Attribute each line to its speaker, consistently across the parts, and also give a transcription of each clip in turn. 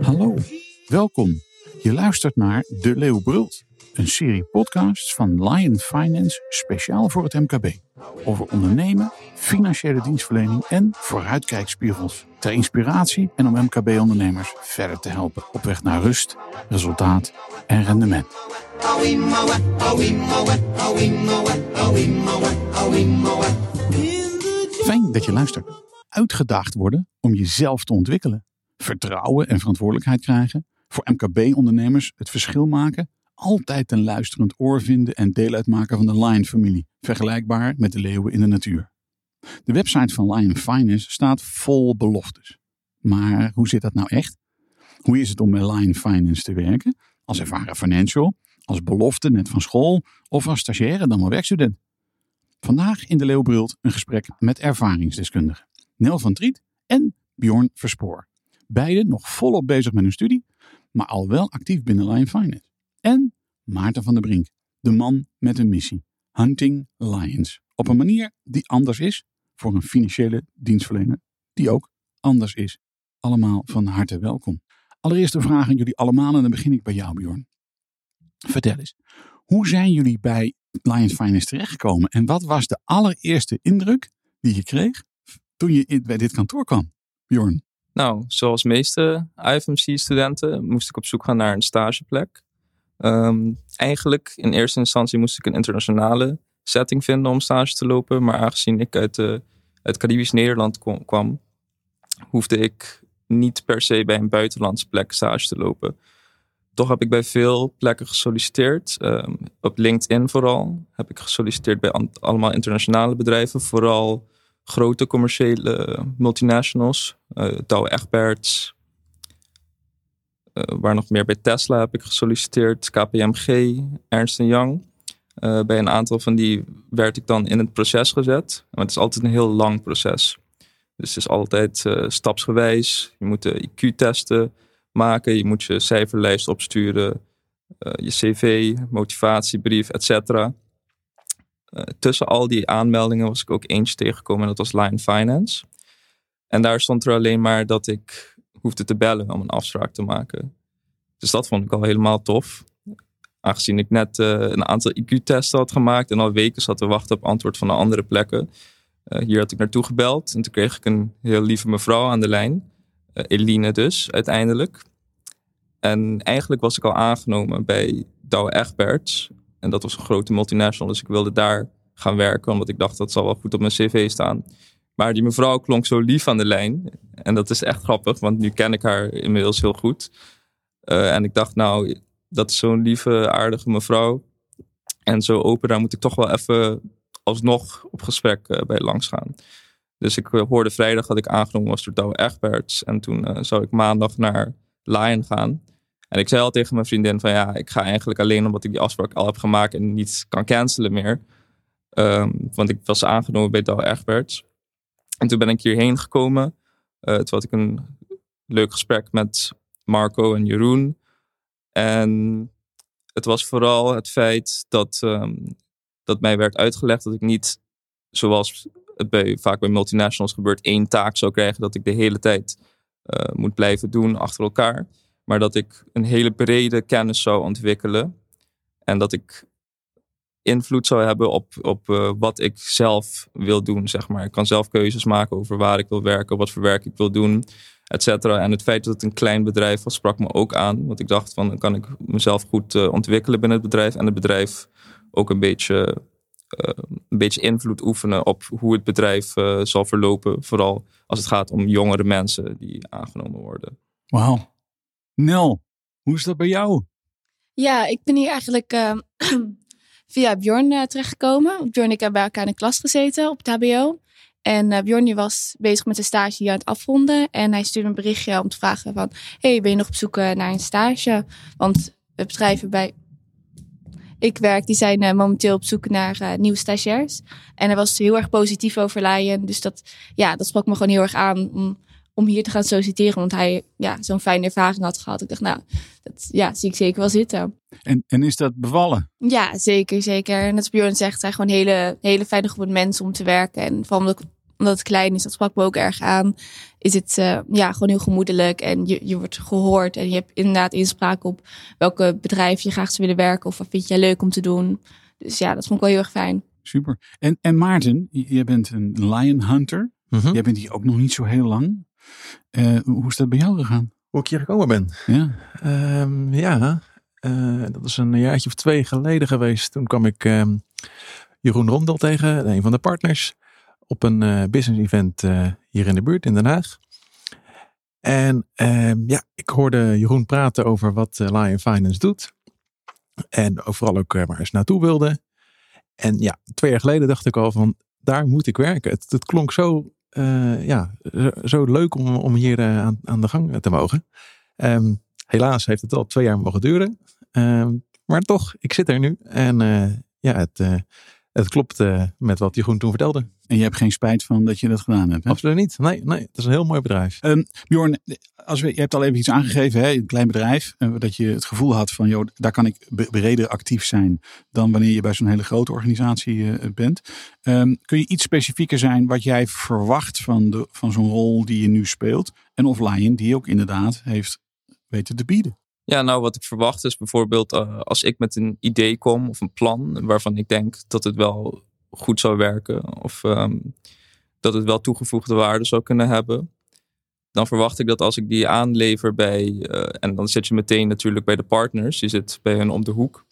Speaker 1: Hallo, welkom. Je luistert naar De Leeuw Brult, een serie podcasts van Lion Finance speciaal voor het MKB. Over ondernemen, financiële dienstverlening en vooruitkijkspiegels. Ter inspiratie en om MKB-ondernemers verder te helpen op weg naar rust, resultaat en rendement. Fijn dat je luistert. Uitgedaagd worden om jezelf te ontwikkelen. Vertrouwen en verantwoordelijkheid krijgen. Voor MKB-ondernemers het verschil maken. Altijd een luisterend oor vinden en deel uitmaken van de Lion-familie. Vergelijkbaar met de leeuwen in de natuur. De website van Lion Finance staat vol beloftes. Maar hoe zit dat nou echt? Hoe is het om met Lion Finance te werken? Als ervaren financial, als belofte net van school of als stagiaire dan wel werkstudent? Vandaag in de Leeuwbrult een gesprek met ervaringsdeskundigen. Nel van Triet en Bjorn Verspoor. Beiden nog volop bezig met hun studie, maar al wel actief binnen Lion Finance. En Maarten van der Brink, de man met een missie. Hunting Lions. Op een manier die anders is voor een financiële dienstverlener die ook anders is. Allemaal van harte welkom. Allereerst een vraag aan jullie allemaal en dan begin ik bij jou Bjorn. Vertel eens, hoe zijn jullie bij Lions Finance terechtgekomen en wat was de allereerste indruk die je kreeg toen je bij dit kantoor kwam? Bjorn.
Speaker 2: Nou, zoals meeste IFMC-studenten moest ik op zoek gaan naar een stageplek. Ehm, eigenlijk in eerste instantie moest ik een internationale setting vinden om stage te lopen. Maar aangezien ik uit, de, uit Caribisch Nederland kwam, hoefde ik niet per se bij een buitenlandse plek stage te lopen. Toch heb ik bij veel plekken gesolliciteerd. Ehm, op LinkedIn vooral heb ik gesolliciteerd bij allemaal internationale bedrijven. Vooral grote commerciële multinationals. eh Douwe. Eh, waar nog meer bij Tesla heb ik gesolliciteerd. KPMG, Ernst Young. Eh, bij een aantal van die werd ik dan in het proces gezet. Maar het is altijd een heel lang proces. Dus het is altijd eh, stapsgewijs. Je moet de IQ-testen maken. Je moet je cijferlijst opsturen. je cv, motivatiebrief, et cetera. Eh, tussen al die aanmeldingen was ik ook eentje tegengekomen. En dat was Line Finance. En daar stond er alleen maar dat ik hoefde te bellen om een afspraak te maken. Dus dat vond ik al helemaal tof. Aangezien ik net eh, een aantal IQ-testen had gemaakt en al weken zat te wachten op antwoord van de andere plekken. Eh, hier had ik naartoe gebeld en toen kreeg ik een heel lieve mevrouw aan de lijn. Eh, Eline dus, uiteindelijk. En eigenlijk was ik al aangenomen bij Douwe Egberts. En dat was een grote multinational, dus ik wilde daar gaan werken. Omdat ik dacht, dat zal wel goed op mijn cv staan. Maar die mevrouw klonk zo lief aan de lijn. En dat is echt grappig, want nu ken ik haar inmiddels heel goed. Eh, en ik dacht, nou, dat is zo'n lieve, aardige mevrouw. En zo open, daar moet ik toch wel even alsnog op gesprek eh, bij langs gaan. Dus ik eh, hoorde vrijdag dat ik aangenomen was door Douwe Egberts. En toen zou ik maandag naar Lion gaan. En ik zei al tegen mijn vriendin van ja, ik ga eigenlijk alleen omdat ik die afspraak al heb gemaakt en niet kan cancelen meer. Ehm, want ik was aangenomen bij Douwe Egberts. En toen ben ik hierheen gekomen. Eh, toen had ik een leuk gesprek met Marco en Jeroen. En het was vooral het feit dat, ehm, dat mij werd uitgelegd dat ik niet, zoals het bij, vaak bij multinationals gebeurt, één taak zou krijgen dat ik de hele tijd eh, moet blijven doen achter elkaar. Maar dat ik een hele brede kennis zou ontwikkelen. En dat ik invloed zou hebben op, op eh, wat ik zelf wil doen, zeg maar. Ik kan zelf keuzes maken over waar ik wil werken, wat voor werk ik wil doen, et cetera. En het feit dat het een klein bedrijf was, sprak me ook aan. Want ik dacht van, dan kan ik mezelf goed eh, ontwikkelen binnen het bedrijf. En het bedrijf ook een beetje, eh, een beetje invloed oefenen op hoe het bedrijf zal verlopen. Vooral als het gaat om jongere mensen die aangenomen worden.
Speaker 1: Wauw. Nel, hoe is dat bij jou?
Speaker 3: Ja, ik ben hier eigenlijk eh, via Bjorn eh, terechtgekomen. Bjorn en ik hebben bij elkaar in de klas gezeten op het HBO. En eh, Bjorn die was bezig met zijn stage hier aan het afronden. En hij stuurde een berichtje om te vragen van... hey, ben je nog op zoek eh, naar een stage? Want het bedrijf waarbij ik werk, die zijn momenteel op zoek naar nieuwe stagiairs. En hij was heel erg positief over Lion. Dus dat, ja, dat sprak me gewoon heel erg aan om om hier te gaan solliciteren. Want hij ja, zo'n fijne ervaring had gehad. Ik dacht, nou, dat ja, zie ik zeker wel zitten.
Speaker 1: En, en is dat bevallen?
Speaker 3: Ja, zeker, zeker. En dat Bjorn zegt, zijn gewoon hele, hele fijne groep mensen om te werken. En vooral omdat, omdat het klein is, dat sprak me ook erg aan. Is het uh, ja, gewoon heel gemoedelijk en je, je wordt gehoord. En je hebt inderdaad inspraak op welke bedrijf je graag zou willen werken. Of wat vind jij leuk om te doen. Dus ja, dat vond ik wel heel erg fijn.
Speaker 1: Super. En, en Maarten, jij bent een lion hunter.
Speaker 4: Mhm.
Speaker 1: Jij bent hier ook nog niet zo heel lang. Uh, hoe is dat bij jou gegaan?
Speaker 4: Hoe ik hier gekomen ben?
Speaker 1: Ja,
Speaker 4: Ehm, ja, eh, dat is een jaartje of twee geleden geweest. Toen kwam ik ehm, Jeroen Rondel tegen, een van de partners, op een eh, business event eh, hier in de buurt in Den Haag. En ehm, ja, ik hoorde Jeroen praten over wat eh, Lion Finance doet. En vooral ook eh, waar ze naartoe wilde. En ja, twee jaar geleden dacht ik al van, daar moet ik werken. Het, het klonk zo, eh, ja, zo, leuk om, om hier eh, aan, aan de gang te mogen. Ehm, helaas heeft het al twee jaar mogen duren. Ehm, maar toch, ik zit er nu. En eh, ja, het, het klopt eh, met wat Jeroen toen vertelde.
Speaker 1: en je hebt geen spijt van dat je dat gedaan hebt. Hè?
Speaker 4: Absoluut niet. Nee, nee, het is een heel mooi bedrijf.
Speaker 1: Ehm, Bjorn, als we, je hebt al even iets aangegeven, hè, een klein bedrijf, eh, dat je het gevoel had van, joh, daar kan ik breder actief zijn dan wanneer je bij zo'n hele grote organisatie eh, bent. Ehm, kun je iets specifieker zijn wat jij verwacht van, de, van zo'n rol die je nu speelt? En of Lion die ook inderdaad heeft weten te bieden.
Speaker 2: Ja, nou wat ik verwacht is bijvoorbeeld eh, als ik met een idee kom of een plan waarvan ik denk dat het wel goed zou werken of ehm, dat het wel toegevoegde waarde zou kunnen hebben. Dan verwacht ik dat als ik die aanlever bij, eh, en dan zit je meteen natuurlijk bij de partners, je zit bij hen om de hoek,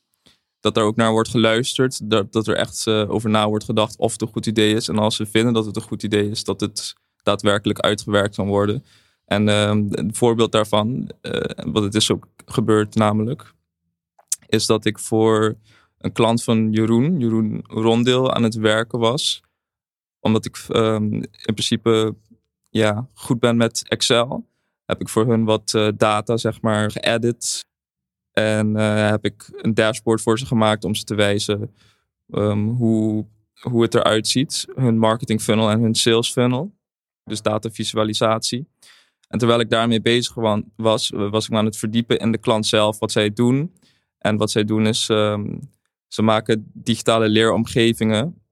Speaker 2: dat er ook naar wordt geluisterd, dat, dat er echt eh, over na wordt gedacht of het een goed idee is. En als ze vinden dat het een goed idee is, dat het daadwerkelijk uitgewerkt kan worden. En ehm, een voorbeeld daarvan, eh, wat het is ook gebeurd namelijk, is dat ik voor een klant van Jeroen, Jeroen Rondeel, aan het werken was. Omdat ik ehm, in principe ja, goed ben met Excel, heb ik voor hun wat eh, data zeg maar geëdit. En eh, heb ik een dashboard voor ze gemaakt om ze te wijzen ehm, hoe, hoe het eruit ziet. Hun marketing funnel en hun sales funnel. Dus datavisualisatie. En terwijl ik daarmee bezig wa- was, was ik me aan het verdiepen in de klant zelf, wat zij doen. En wat zij doen is, ehm, ze maken digitale leeromgevingen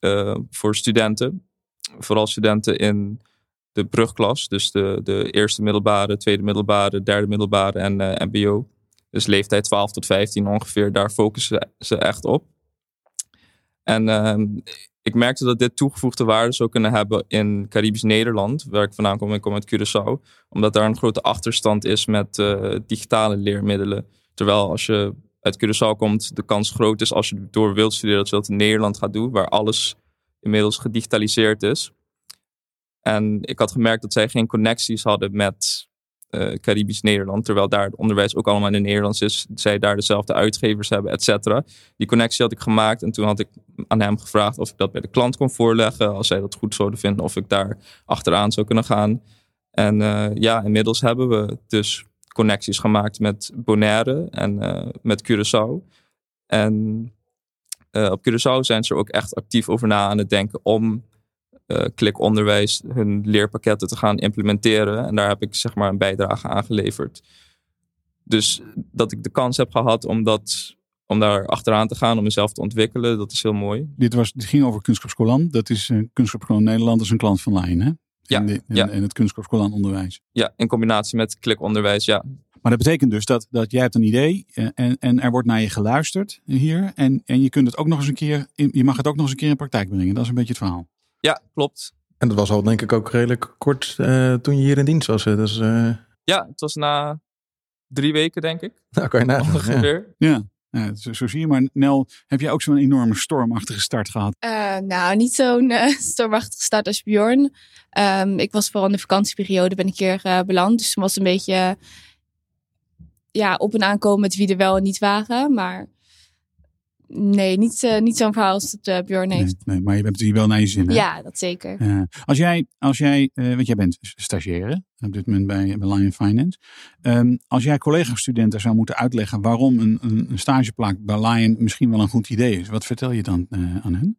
Speaker 2: eh, voor studenten. Vooral studenten in de brugklas, dus de, de eerste middelbare, tweede middelbare, derde middelbare en eh, MBO. Dus leeftijd 12 tot 15 ongeveer, daar focussen ze echt op. En ehm, ik merkte dat dit toegevoegde waarde zou kunnen hebben in Caribisch Nederland, waar ik vandaan kom. Ik kom uit Curaçao, omdat daar een grote achterstand is met eh, digitale leermiddelen. Terwijl als je uit Curaçao komt, de kans groot is als je door wilt studeren dat je dat in Nederland gaat doen, waar alles inmiddels gedigitaliseerd is. En ik had gemerkt dat zij geen connecties hadden met eh, Caribisch Nederland, terwijl daar het onderwijs ook allemaal in het Nederlands is. Zij daar dezelfde uitgevers hebben, et cetera. Die connectie had ik gemaakt en toen had ik aan hem gevraagd of ik dat bij de klant kon voorleggen. Als zij dat goed zouden vinden, of ik daar achteraan zou kunnen gaan. En eh, ja, inmiddels hebben we dus connecties gemaakt met Bonaire en eh, met Curaçao. En op Curaçao zijn ze er ook echt actief over na aan het denken om eh klikonderwijs hun leerpakketten te gaan implementeren. En daar heb ik zeg maar een bijdrage aan geleverd. Dus dat ik de kans heb gehad om, dat, om daar achteraan te gaan, om mezelf te ontwikkelen, dat is heel mooi.
Speaker 1: Dit, was, dit ging over Kunstschapscholan. Dat is uh, Kunstschapscholan Nederland, dat is een klant van Lion, hè?
Speaker 2: Ja,
Speaker 1: de, in,
Speaker 2: ja.
Speaker 1: in het Kunstschapscholan onderwijs.
Speaker 2: Ja, in combinatie met klikonderwijs, ja.
Speaker 1: Maar dat betekent dus dat, dat jij hebt een idee eh, en, en er wordt naar je geluisterd hier. En, en je kunt het ook nog eens een keer, je mag het ook nog eens een keer in praktijk brengen. Dat is een beetje het verhaal.
Speaker 2: Ja, klopt.
Speaker 4: En dat was al denk ik ook redelijk kort eh, toen je hier in dienst was. hè. Dus eh
Speaker 2: Ja, het was na drie weken, denk ik.
Speaker 4: nou kan je nagaan. Ja.
Speaker 1: Ja, ja zo, zo zie je. Maar Nel, heb jij ook zo'n enorme stormachtige start gehad?
Speaker 3: Eh, nou, niet zo'n stormachtige start als Bjorn. Ehm, ik was vooral in de vakantieperiode ben ik hier eh, beland. Dus toen was het een beetje ja, op en aankomen met wie er wel en niet waren. Maar nee, niet, eh, niet zo'n verhaal als dat eh, Bjorn heeft.
Speaker 1: Nee, nee, maar je hebt het hier wel naar je zin. Hè?
Speaker 3: Ja, dat zeker.
Speaker 1: Als jij, als jij eh, want jij bent stagiaire op dit moment bij, bij Lion Finance. Ehm, als jij collega-studenten zou moeten uitleggen waarom een, een, een stageplaats bij Lion misschien wel een goed idee is. Wat vertel je dan aan hen?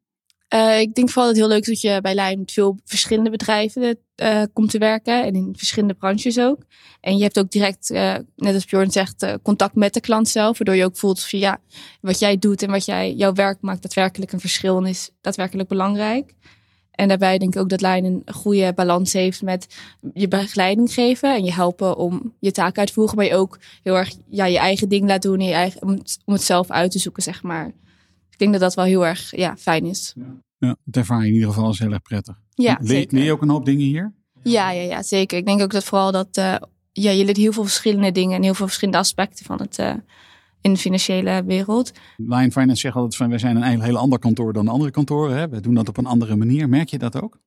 Speaker 3: Uh, ik denk vooral dat het heel leuk is dat je bij Lijn met veel verschillende bedrijven uh, komt te werken. En in verschillende branches ook. En je hebt ook direct, uh, net als Bjorn zegt, contact met de klant zelf. Waardoor je ook voelt van ja, wat jij doet en wat jij, jouw werk maakt daadwerkelijk een verschil en is daadwerkelijk belangrijk. En daarbij denk ik ook dat Lijn een goede balans heeft met je begeleiding geven en je helpen om je taak uit te voeren. Maar je ook heel erg ja, je eigen ding laat doen je eigen, om, het, om het zelf uit te zoeken, zeg maar denk dat dat wel heel erg ja, fijn is. Ja.
Speaker 1: het ervaar je in ieder geval als heel erg prettig.
Speaker 3: Ja,
Speaker 1: leer, leer je ook een hoop dingen hier?
Speaker 3: Ja, ja, ja, zeker. Ik denk ook dat vooral dat uh, ja, je leert heel veel verschillende dingen en heel veel verschillende aspecten van het uh, in de financiële wereld.
Speaker 1: Lion Finance zegt altijd van wij zijn een heel ander kantoor dan andere kantoren. Hè? We doen dat op een andere manier. Merk je dat ook?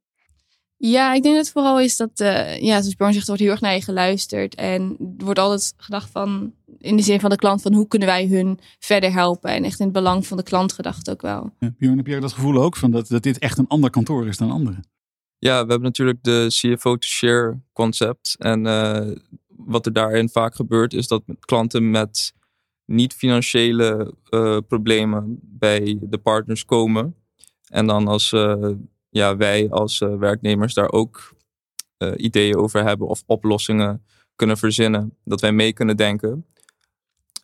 Speaker 3: Ja, ik denk dat het vooral is dat, uh, ja, zoals Bjorn zegt, er wordt heel erg naar je geluisterd. En er wordt altijd gedacht van, in de zin van de klant, van hoe kunnen wij hun verder helpen. En echt in het belang van de klant gedacht ook wel.
Speaker 1: Ja, Bjorn, heb jij dat gevoel ook, van dat, dat dit echt een ander kantoor is dan anderen?
Speaker 2: Ja, we hebben natuurlijk de CFO to share concept. En uh, wat er daarin vaak gebeurt, is dat klanten met niet-financiële uh, problemen bij de partners komen. En dan als ja, wij als uh, werknemers daar ook uh, ideeën over hebben of oplossingen kunnen verzinnen. Dat wij mee kunnen denken.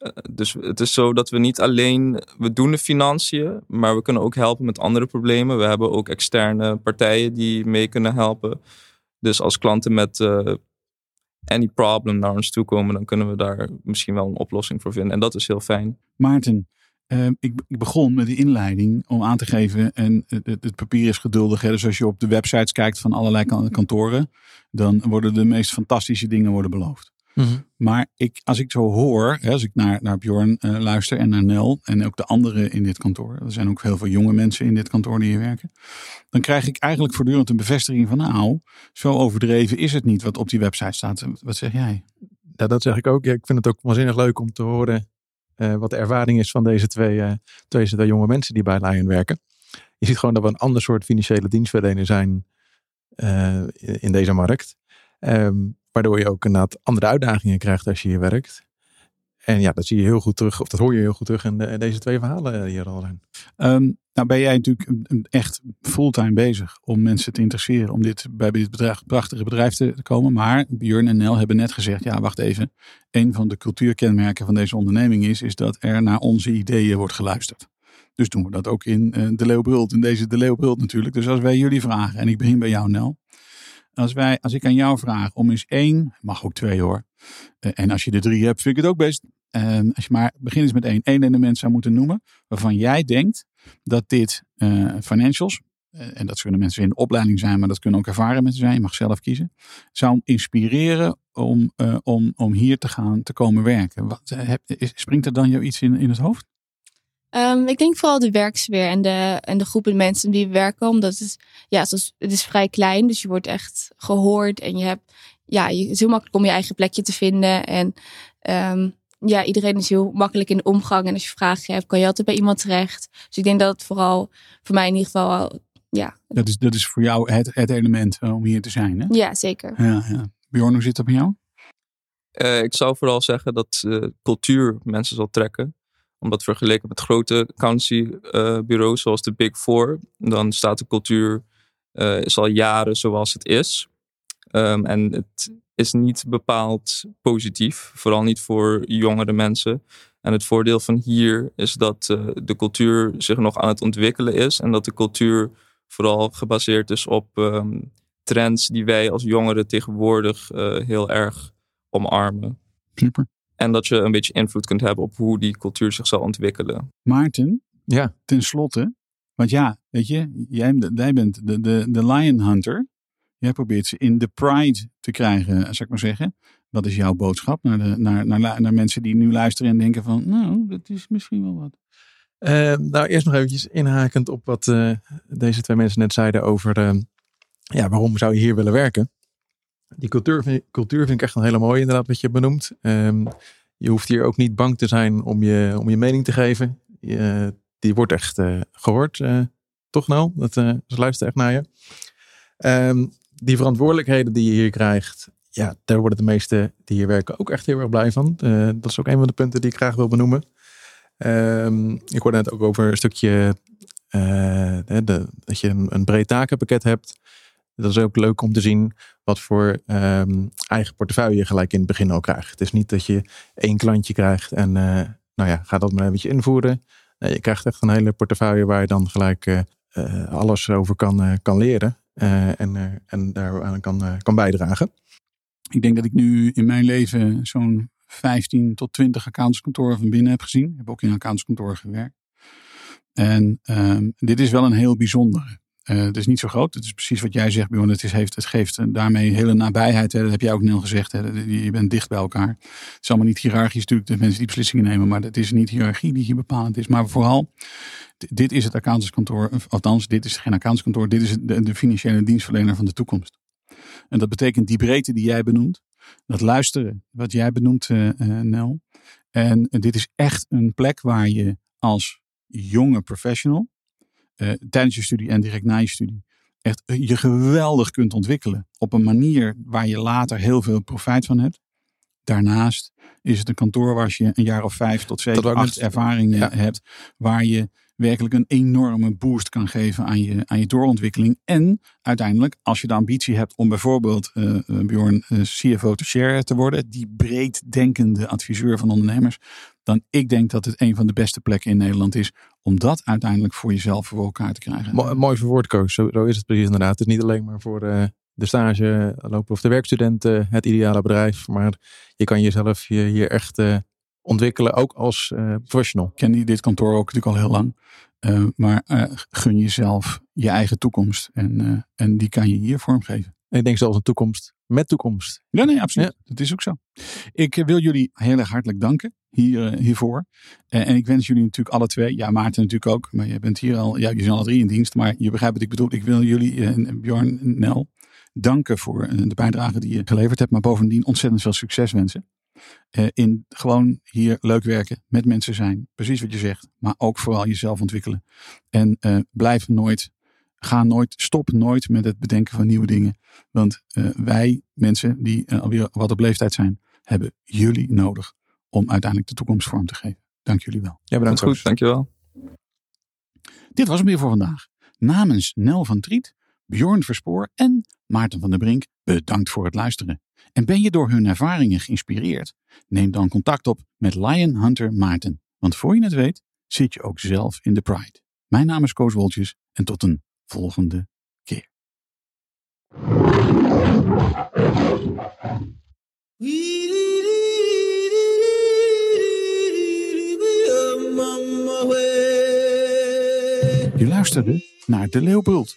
Speaker 2: Uh, dus het is zo dat we niet alleen, we doen de financiën, maar we kunnen ook helpen met andere problemen. We hebben ook externe partijen die mee kunnen helpen. Dus als klanten met any problem naar ons toe komen, dan kunnen we daar misschien wel een oplossing voor vinden. En dat is heel fijn.
Speaker 1: Maarten, Ehm, ik, ik, begon met die inleiding om aan te geven, en het, het papier is geduldig. Hè, dus als je op de websites kijkt van allerlei kantoren, dan worden de meest fantastische dingen worden beloofd. Mhm. Maar ik, als ik zo hoor, hè, als ik naar, naar Bjorn uh, luister en naar Nel en ook de anderen in dit kantoor, er zijn ook heel veel jonge mensen in dit kantoor die hier werken, dan krijg ik eigenlijk voortdurend een bevestiging van nou, zo overdreven is het niet wat op die website staat. Wat zeg jij?
Speaker 4: Ja, dat zeg ik ook. Ja, ik vind het ook waanzinnig leuk om te horen uh, wat de ervaring is van deze twee, uh, deze twee jonge mensen die bij Lion werken. Je ziet gewoon dat we een ander soort financiële dienstverlener zijn uh, in deze markt. Um, waardoor je ook inderdaad andere uitdagingen krijgt als je hier werkt. En ja, dat zie je heel goed terug, of dat hoor je heel goed terug in, de, deze twee verhalen hier al.
Speaker 1: Um, nou ben jij natuurlijk echt fulltime bezig om mensen te interesseren om dit, bij dit prachtige bedrijf te komen. Maar Björn en Nel hebben net gezegd, ja wacht even, een van de cultuurkenmerken van deze onderneming is, is dat er naar onze ideeën wordt geluisterd. Dus doen we dat ook in uh, De Leeuwbrult, in deze De Leeuwbrult natuurlijk. Dus als wij jullie vragen, en ik begin bij jou Nel. Als, wij, als ik aan jou vraag om eens één, mag ook twee hoor. Uh, en als je er drie hebt, vind ik het ook best. Uh, als je maar begin eens met één, één element zou moeten noemen waarvan jij denkt dat dit uh, financials, uh, en dat kunnen mensen in de opleiding zijn, maar dat kunnen ook ervaren mensen zijn, je mag zelf kiezen, zou inspireren om, uh, om, om hier te gaan te komen werken. Wat, springt er dan jou iets in, in het hoofd?
Speaker 3: Um, ik denk vooral de werksfeer en de, en de groepen mensen die werken. Omdat het, ja, het is vrij klein, dus je wordt echt gehoord. En je hebt, ja, je, het is heel makkelijk om je eigen plekje te vinden. En um, ja, iedereen is heel makkelijk in de omgang. En als je vragen hebt, kan je altijd bij iemand terecht. Dus ik denk dat het vooral voor mij in ieder geval, ja.
Speaker 1: Dat is, dat is voor jou het, het element eh, om hier te zijn, hè?
Speaker 3: Ja, zeker.
Speaker 1: Ja, ja. Bjorn, hoe zit dat bij jou?
Speaker 2: Uh, ik zou vooral zeggen dat uh, cultuur mensen zal trekken omdat vergeleken met grote accountancybureaus uh, zoals de Big Four, dan staat de cultuur uh, is al jaren zoals het is. Um, en het is niet bepaald positief, vooral niet voor jongere mensen. En het voordeel van hier is dat uh, de cultuur zich nog aan het ontwikkelen is en dat de cultuur vooral gebaseerd is op um, trends die wij als jongeren tegenwoordig uh, heel erg omarmen.
Speaker 1: Super.
Speaker 2: En dat je een beetje invloed kunt hebben op hoe die cultuur zich zal ontwikkelen.
Speaker 1: Maarten,
Speaker 4: ja.
Speaker 1: ten slotte, want ja, weet je, jij, jij bent de, de, de lion hunter. Jij probeert ze in de pride te krijgen, zou ik maar zeggen. Wat is jouw boodschap naar, de, naar, naar, mensen die nu luisteren en denken van, nou, dat is misschien wel wat.
Speaker 4: Uh, nou, eerst nog eventjes inhakend op wat uh, deze twee mensen net zeiden over, ja, waarom zou je hier willen werken? Die cultuur, cultuur vind ik echt een hele mooie, inderdaad, wat je benoemt. Um, je hoeft hier ook niet bang te zijn om je, om je mening te geven. Die wordt echt gehoord, toch nou? Dat, ze luisteren echt naar je. Um, die verantwoordelijkheden die je hier krijgt, ja, daar worden de meesten die hier werken ook echt heel erg blij van. dat is ook een van de punten die ik graag wil benoemen. Um, ik hoorde net ook over een stukje de, dat je een, breed takenpakket hebt. Dat is ook leuk om te zien wat voor ehm, eigen portefeuille je gelijk in het begin al krijgt. Het is niet dat je één klantje krijgt en nou ja, ga dat maar een beetje invoeren. Nee, je krijgt echt een hele portefeuille waar je dan gelijk alles over kan, kan leren. En, en daar aan kan, kan bijdragen.
Speaker 1: Ik denk dat ik nu in mijn leven zo'n 15 tot 20 accountantskantoren van binnen heb gezien. Ik heb ook in een accountantskantoor gewerkt. En um, dit is wel een heel bijzondere. Uh, het is niet zo groot. Het is precies wat jij zegt, Bjorn. Het, is, heeft, het geeft daarmee hele nabijheid. Hè. Dat heb jij ook net gezegd. Hè. Je bent dicht bij elkaar. Het is allemaal niet hiërarchisch natuurlijk, de mensen die beslissingen nemen. Maar het is niet hiërarchie die hier bepalend is. Maar vooral, dit is het accountantskantoor. Althans, dit is geen accountantskantoor. Dit is de, de financiële dienstverlener van de toekomst. En dat betekent die breedte die jij benoemt. Dat luisteren, wat jij benoemt, uh, Nel. En dit is echt een plek waar je als jonge professional, uh, tijdens je studie en direct na je studie, echt je geweldig kunt ontwikkelen. Op een manier waar je later heel veel profijt van hebt. Daarnaast is het een kantoor waar je een jaar of vijf tot zeven, acht ervaringen hebt. Waar je werkelijk een enorme boost kan geven aan je, aan je doorontwikkeling. En uiteindelijk, als je de ambitie hebt om bijvoorbeeld uh, Bjorn uh, CFO to share te worden, die breed denkende adviseur van ondernemers, dan ik denk dat het een van de beste plekken in Nederland is om dat uiteindelijk voor jezelf voor elkaar te krijgen.
Speaker 4: Mo mooi verwoord. Zo, zo, is het precies inderdaad. Het is niet alleen maar voor de stage lopen of de werkstudent het ideale bedrijf, maar je kan jezelf hier echt ontwikkelen, ook als uh, professional.
Speaker 1: Ik ken dit kantoor ook natuurlijk al heel lang. Uh, maar uh, gun jezelf je eigen toekomst. En, en die kan je hier vormgeven.
Speaker 4: ik denk zelfs een toekomst met toekomst.
Speaker 1: Ja, nee, absoluut. Dat is ook zo. Ik wil jullie heel erg hartelijk danken hier, hiervoor. en ik wens jullie natuurlijk alle twee, ja Maarten natuurlijk ook, maar je bent hier al, ja, je zijn alle drie in dienst, maar je begrijpt wat ik bedoel. Ik wil jullie, Bjorn Nel, danken voor de bijdrage die je geleverd hebt, maar bovendien ontzettend veel succes wensen. Uh, in gewoon hier leuk werken, met mensen zijn, precies wat je zegt, maar ook vooral jezelf ontwikkelen. En uh, blijf nooit, ga nooit, stop nooit met het bedenken van nieuwe dingen. Want uh, wij mensen die alweer wat op leeftijd zijn, hebben jullie nodig om uiteindelijk de toekomst vorm te geven. Dank jullie wel.
Speaker 2: Ja, bedankt. Goed, dankjewel.
Speaker 1: Dit was hem weer voor vandaag. Namens Nel van Triet, Bjorn Verspoor en Maarten van der Brink, bedankt voor het luisteren. En ben je door hun ervaringen geïnspireerd? Neem dan contact op met Lion Hunter Maarten. Want voor je het weet, zit je ook zelf in de Pride. Mijn naam is Koos Woltjes en tot een volgende keer. Je luisterde naar De Leeuwbult,